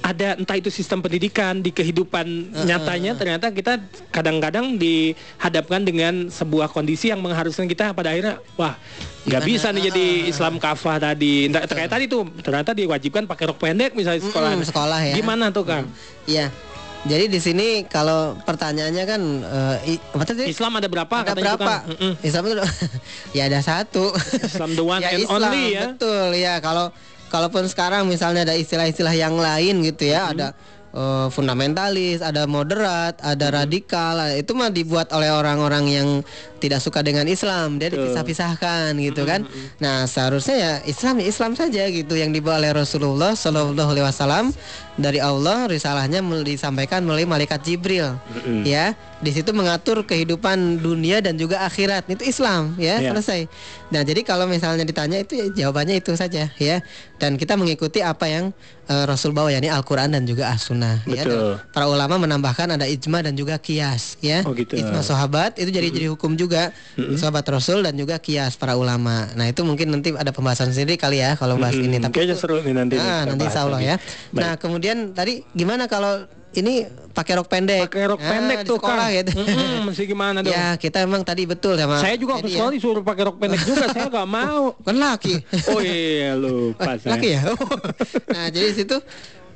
ada entah itu sistem pendidikan di kehidupan nyatanya ternyata kita kadang-kadang dihadapkan dengan sebuah kondisi yang mengharuskan kita pada akhirnya wah nggak bisa nih jadi Islam kafah tadi kayak tadi tuh ternyata diwajibkan pakai rok pendek misalnya sekolah Mm-mm, sekolah ya. gimana tuh Kang Iya. Jadi di sini kalau pertanyaannya kan eh, i- apa tadi? Islam ada berapa ada katanya itu berapa? kan? Islam itu [laughs] ya ada satu. Islam the one and Islam, only ya. Betul ya. Kalau kalaupun sekarang misalnya ada istilah-istilah yang lain gitu ya, ada eh, fundamentalis, ada moderat, ada radikal, itu mah dibuat oleh orang-orang yang tidak suka dengan Islam, dia dipisah-pisahkan gitu kan. Nah, seharusnya ya Islam ya Islam saja gitu yang dibawa oleh Rasulullah Shallallahu alaihi wasallam. Dari Allah risalahnya disampaikan melalui malaikat Jibril. Ya, di situ mengatur kehidupan dunia dan juga akhirat. Itu Islam ya, Ya. selesai. Nah, jadi kalau misalnya ditanya itu ya jawabannya itu saja ya. Dan kita mengikuti apa yang eh, Rasul bawa yakni Al-Qur'an dan juga As-Sunnah ya. Dan para ulama menambahkan ada ijma dan juga kias ya. Oh, gitu. Ijma sahabat itu jadi jadi hukum juga sahabat Rasul dan juga kias para ulama. Nah, itu mungkin nanti ada pembahasan sendiri kali ya kalau bahas ini Hmm, tapi kayaknya seru nih nanti Ah, kita nanti bahas insya Allah lagi. ya. Baik. Nah, kemudian tadi gimana kalau ini pakai rok pendek? pakai rok Ah, pendek tuh sekolah Kang gitu. Mm-mm, mesti gimana dong Ya, kita emang tadi betul sama. saya juga waktu Jadi sekolah disuruh pakai rok pendek juga saya nggak [laughs] mau Kan laki. [laughs] oh iya lupa Oh, saya laki ya? [laughs] nah, jadi di situ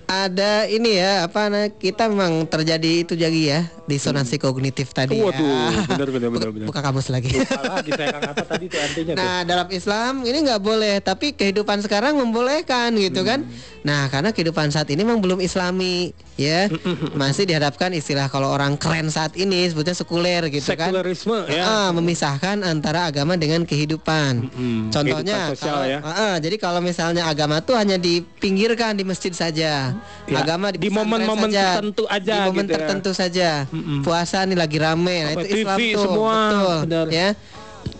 ada ini ya apa nah, kita memang terjadi itu jadi ya disonansi kognitif tadi Waduh, ya. benar, benar, benar, Buka- benar. Buka kamus lagi. Lagi saya apa tadi artinya tuh Nah dalam Islam ini nggak boleh, tapi kehidupan sekarang membolehkan gitu kan. Nah, karena kehidupan saat ini memang belum islami, ya. Masih dihadapkan istilah kalau orang keren saat ini sebutnya sekuler gitu kan. Sekularisme ya. Ah, memisahkan antara agama dengan kehidupan. Mm-mm, Contohnya, kehidupan sosial kalau, ya. Ah, jadi kalau misalnya agama tuh hanya dipinggirkan di masjid saja, Ya, agama di, momen-momen saja, tertentu aja di momen gitu ya. tertentu saja. Mm-mm. Puasa nih lagi rame, nah Apa, itu Islam TV tuh, semua, betul, benar. ya.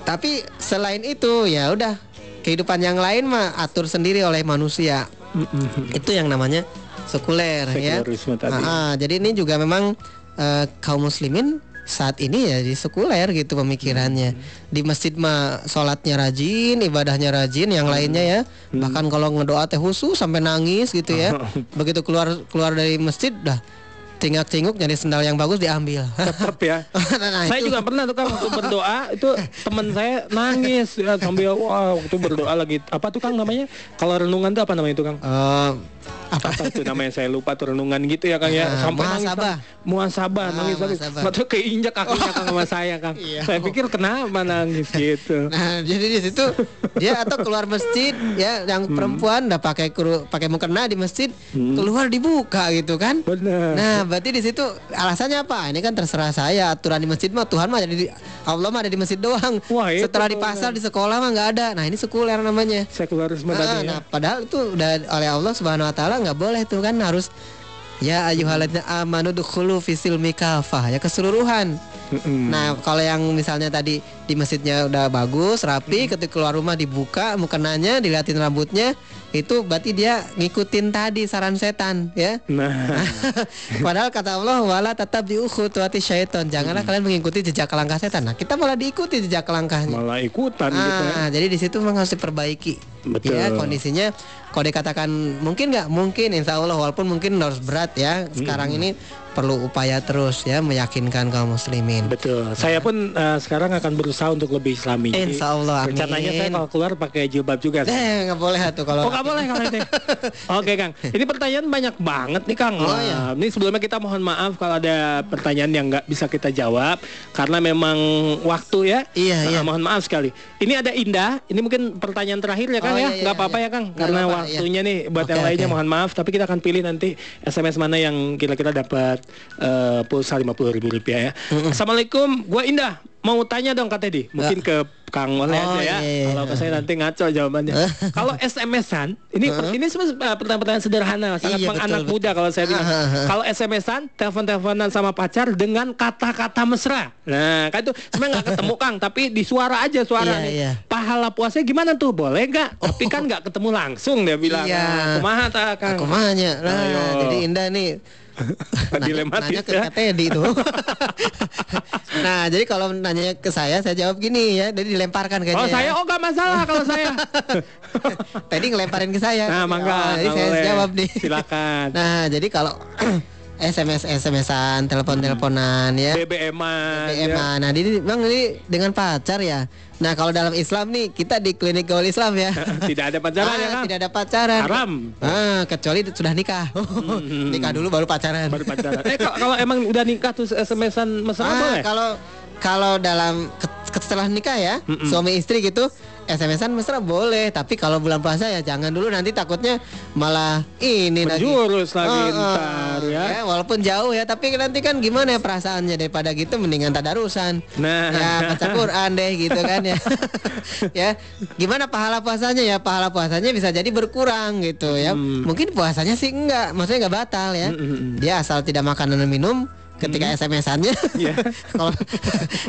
Tapi selain itu ya udah kehidupan yang lain mah atur sendiri oleh manusia. Mm-mm. Itu yang namanya sekuler ya. Tadi. Ah, jadi ini juga memang eh, kaum muslimin saat ini ya di sekuler gitu pemikirannya. Hmm. Di masjid mah sholatnya rajin, ibadahnya rajin, yang Hmm. lainnya ya. Bahkan kalau ngedoa teh khusus sampai nangis gitu ya. [laughs] Begitu keluar keluar dari masjid dah tingak-tinguk nyari sendal yang bagus diambil. [laughs] Tetep ya. Nah, saya itu. juga pernah tuh kan waktu berdoa itu teman saya nangis ya, sambil wah waktu berdoa lagi apa tuh Kang namanya kalau renungan tuh apa namanya itu Kang Eh, apa? apa itu namanya saya lupa tuh renungan gitu ya Kang ya Ah, sampai. Kang. muasabah Ah, nangis nangis tahu keinjak kakinya Kang sama saya Kang Iya. saya pikir kenapa nangis [laughs] gitu Nah, jadi di situ dia atau keluar masjid ya yang Hmm. perempuan udah pakai kru, pakai mukena di masjid, keluar dibuka gitu kan. benar Nah, berarti di situ alasannya apa? Ini kan terserah saya. Aturan di masjid mah Tuhan mah ada di Allah mah ada di masjid doang. Wah, itu Setelah di pasar di sekolah mah nggak ada. Nah, ini sekuler namanya. sekularisme Ah, tadi ya nah, padahal itu udah oleh Allah Subhanahu wa taala nggak boleh tuh kan harus ya ayyuhalladzina amanu dukhulu fisil mikafah ya keseluruhan. Mm-mm. Nah, kalau yang misalnya tadi di masjidnya udah bagus, rapi, ketika keluar rumah dibuka mukenanya, dilihatin rambutnya, itu berarti dia ngikutin tadi saran setan, ya. nah [laughs] Padahal kata Allah wala tetap diukhutuati syaiton. Janganlah kalian mengikuti jejak langkah setan. Nah, kita malah diikuti jejak langkahnya. malah ikutan gitu ya Ah, jadi di situ memang harus diperbaiki. Betul. Ya, kondisinya kalau dikatakan mungkin nggak mungkin insya Allah walaupun mungkin harus berat ya. Sekarang ini perlu upaya terus ya meyakinkan kaum muslimin. Betul. Saya pun eh, sekarang akan berusaha untuk lebih islami. Insya Allah, amin. Rencananya saya kalau keluar pakai jilbab juga. Eh nggak boleh tuh kalau Oh nggak boleh kalau itu. [laughs] Oke Kang, ini pertanyaan banyak banget nih Kang. Oh, iya. Ini sebelumnya kita mohon maaf kalau ada pertanyaan yang nggak bisa kita jawab karena memang waktu ya. Iya, Nah, iya. Mohon maaf sekali. Ini ada Indah. Ini mungkin pertanyaan terakhir ya Kang Oh, ya. iya, iya, Nggak apa-apa iya. ya Kang, Nggak karena apa-apa, waktunya iya. nih buat Oke, yang lainnya oke. mohon maaf. Tapi kita akan pilih nanti SMS mana yang kira-kira dapat eh, pulsa lima puluh ribu rupiah ya. Assalamualaikum, gua Indah. Mau tanya dong Kak Teddy. Mungkin ke Kang oleh Oh, aja ya. iya, iya. Kalau ke saya nanti ngaco jawabannya. kalau SMS-an, ini ini sebenarnya pertanyaan-pertanyaan sederhana, sangat Iya, menganak betul, muda kalau saya bilang. Ah. Kalau SMS-an, telepon-teleponan sama pacar dengan kata-kata mesra. Nah, kan itu sebenarnya nggak ketemu Kang, tapi di suara aja suara Iya, nih. iya. Pahala puasanya gimana tuh? Boleh nggak? Tapi kan nggak ketemu langsung dia bilang. Iya. Nah, kumaha ta, Kang? Aku mahnya. Nah, jadi Indah nih [laughs] nanya, Dilematis nanya ke ya. Teddy itu. [laughs] nah, jadi kalau nanya ke saya, saya jawab gini ya. Jadi dilemparkan kayaknya. Oh ya. saya oh nggak masalah kalau saya. [laughs] Teddy ngelemparin ke saya. Nah, mangga. Oh, jadi saya boleh. jawab nih. Silakan. Nah, jadi kalau [clears throat] [clears throat] SMS SMS-an, telepon-teleponan ya. BBM-an. ya. BBM. Nah, ini Bang ini dengan pacar ya. Nah, kalau dalam Islam nih kita di klinik gaul Islam ya. [laughs] Tidak ada pacaran ya Ah, Kang? tidak ada pacaran. Haram. Ah, kecuali sudah nikah. [laughs] nikah dulu baru pacaran. Baru pacaran. [laughs] Eh kalau, emang udah nikah terus SMS-an mesra Ah, boleh? kalau kalau dalam setelah nikah ya, suami istri gitu SMS-an mesra boleh, tapi kalau bulan puasa ya jangan dulu nanti takutnya malah ini lagi. Menjurus lagi Ah, ah. ntar ya. walaupun jauh ya, tapi nanti kan gimana ya perasaannya daripada gitu mendingan tadarusan. Nah. Ya baca Quran [laughs] deh gitu kan ya. [laughs] ya, gimana pahala puasanya ya? Pahala puasanya bisa jadi berkurang gitu ya. Hmm. Mungkin puasanya sih enggak, maksudnya enggak batal ya. Mm, mm, mm. Dia asal tidak makan dan minum ketika SMS-annya. Iya. [laughs] Kalau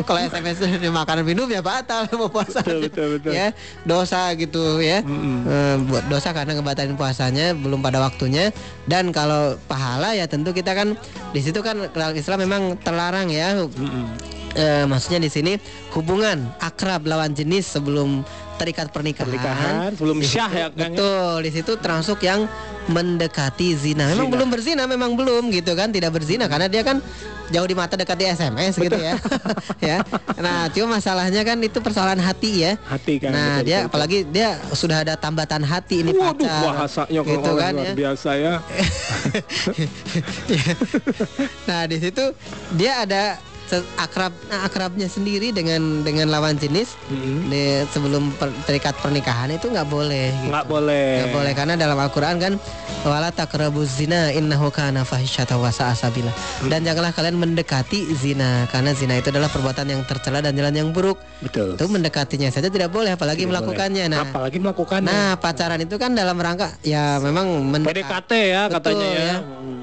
kalau SMS makanan minum ya batal mau puasa. Betul, betul, betul. Ya, dosa gitu ya. Mm-mm. Eh, buat dosa karena ngebatalin puasanya belum pada waktunya dan kalau pahala ya tentu kita kan di situ kan Islam memang terlarang ya. Mm-mm. Eh, maksudnya di sini hubungan akrab lawan jenis sebelum terikat pernikahan. Pernikahan sebelum syah ya Kang. ya? Betul, di situ termasuk yang mendekati zina. Memang Zina. belum berzina, memang belum gitu kan, tidak berzina karena dia kan jauh di mata dekat di SMS gitu ya. [laughs] ya. Nah, cuma masalahnya kan itu persoalan hati ya. Hati kan. Nah, betul, dia betul, apalagi dia sudah ada tambatan hati ini Waduh, pacar. bahasanya kalau gitu kan luar ya. biasa ya. [laughs] nah, di situ dia ada akrab nah, akrabnya sendiri dengan dengan lawan jenis Mm-mm. di- sebelum per- terikat pernikahan itu nggak boleh. gitu. nggak boleh Nggak boleh karena dalam Al-Qur'an kan wala taqrabuz zina innahu kana fahisyata wa sa'a sabila. Dan janganlah kalian mendekati zina karena zina itu adalah perbuatan yang tercela dan jalan yang buruk. betul Itu mendekatinya saja tidak boleh apalagi Tidak melakukannya. boleh. Nah, apalagi melakukannya nah pacaran itu kan dalam rangka ya memang mendekat. PDKT ya Betul, katanya ya, ya.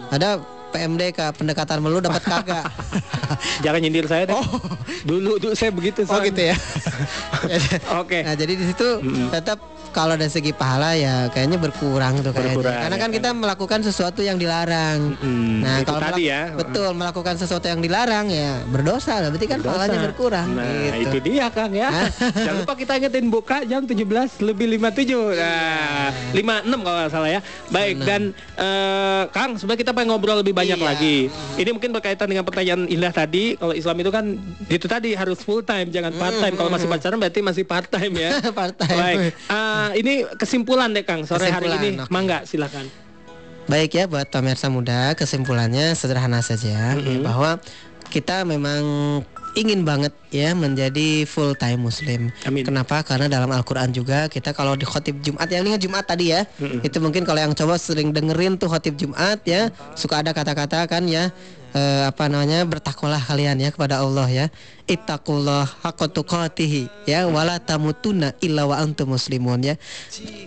Ada PMDK pendekatan melu dapat kagak. [laughs] jangan nyindir saya deh dulu dulu saya begitu oh soalnya. gitu ya. [laughs] oke Nah, jadi di situ tetap kalau dari segi pahala ya kayaknya berkurang tuh kayaknya. Berkurang, Karena ya kan kan. kita melakukan sesuatu yang dilarang. Mm, Nah, itu kalau tadi ya. betul melakukan sesuatu yang dilarang ya berdosa lah. Berarti kan Berdosa. pahalanya berkurang Nah, gitu. itu dia Kang ya. [laughs] Jangan lupa kita ingetin buka jam 17 lebih 57. Nah, 56 kalau nggak salah ya. Baik dan eh, Kang, sebenarnya kita pengen ngobrol lebih banyak Iya. lagi. Ini mungkin berkaitan dengan pertanyaan Indah tadi. Kalau Islam itu kan itu tadi harus full time, jangan part time. Kalau masih pacaran berarti masih part time ya. [laughs] Part-time. Baik. Eh, ini kesimpulan deh Kang sore hari Kesimpulan, ini. oke. Mangga silakan. Baik ya buat pemirsa muda, kesimpulannya sederhana saja ya, bahwa kita memang ingin banget ya menjadi full time muslim. Amin. Kenapa? Karena dalam Al-Qur'an juga kita kalau di khotib Jumat yang ini Jumat tadi ya. Mm-mm. Itu mungkin kalau yang coba sering dengerin tuh khotib Jumat ya, suka ada kata-kata kan ya eh, apa namanya bertakwalah kalian ya kepada Allah ya. Ittaqullah haqqa tuqatih ya wala tamutunna illa antum muslimun ya.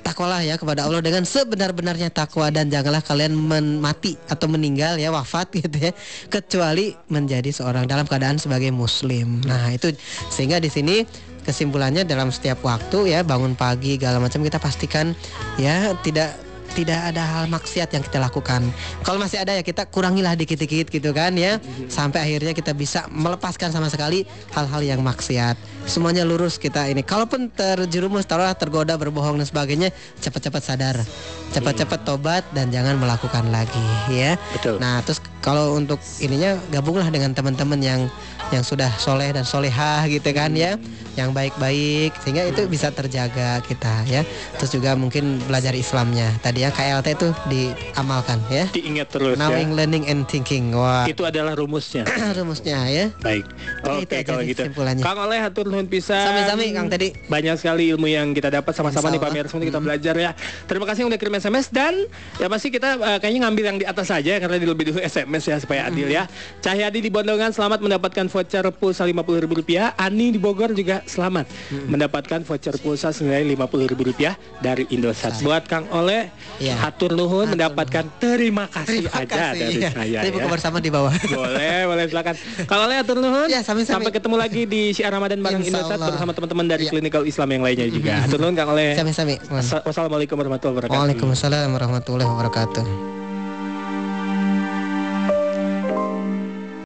Takwalah ya kepada Allah dengan sebenar-benarnya takwa dan janganlah kalian mati atau meninggal ya wafat [laughs] gitu ya kecuali menjadi seorang dalam keadaan sebagai muslim. Nah, itu sehingga di sini kesimpulannya dalam setiap waktu ya bangun pagi segala macam kita pastikan ya tidak tidak ada hal maksiat yang kita lakukan. Kalau masih ada ya kita kurangilah dikit-dikit gitu kan ya. Sampai akhirnya kita bisa melepaskan sama sekali hal-hal yang maksiat. Semuanya lurus kita ini. Kalaupun terjerumus taruhlah tergoda berbohong dan sebagainya, cepat-cepat sadar. Cepat-cepat tobat dan jangan melakukan lagi ya. Betul. Nah, terus kalau untuk ininya gabunglah dengan teman-teman yang yang sudah soleh dan solehah gitu kan ya, yang baik-baik sehingga itu bisa terjaga kita ya. Terus juga mungkin belajar Islamnya. Tadi ya KLT itu diamalkan ya. Diingat terus Knowing, ya. learning, and thinking. Wah, Itu adalah rumusnya. [clears throat] rumusnya ya. Baik. Oke, aja kalau gitu. Kang Oleh hatur nuhun pisan. Sami-sami Kang tadi. Banyak sekali ilmu yang kita dapat sama-sama nih pamer semua kita belajar ya. Terima kasih yang udah kirim SMS dan ya pasti kita eh, kayaknya ngambil yang di atas saja karena di lebih dulu SMS ya supaya adil ya. Cahyadi di Bondongan selamat mendapatkan voucher pulsa Rp50.000. Ani di Bogor juga selamat mendapatkan voucher pulsa senilai Rp50.000 dari Indosat. Buat Kang Oleh Iya. hatur nuhun mendapatkan terima kasih Terima aja kasih. dari ya. saya buku ya. bersama di bawah. Boleh, boleh silakan. Kalau oleh atur nuhun. Ya, sami-sami. Sampai ketemu lagi di Syiar Ramadan bareng Insya Indosat Allah. bersama teman-teman dari Ya. Clinical Islam yang lainnya juga. Atur nuhun Kang Oleh. Sami-sami. Wassalamualaikum warahmatullahi wabarakatuh. Waalaikumsalam warahmatullahi wabarakatuh.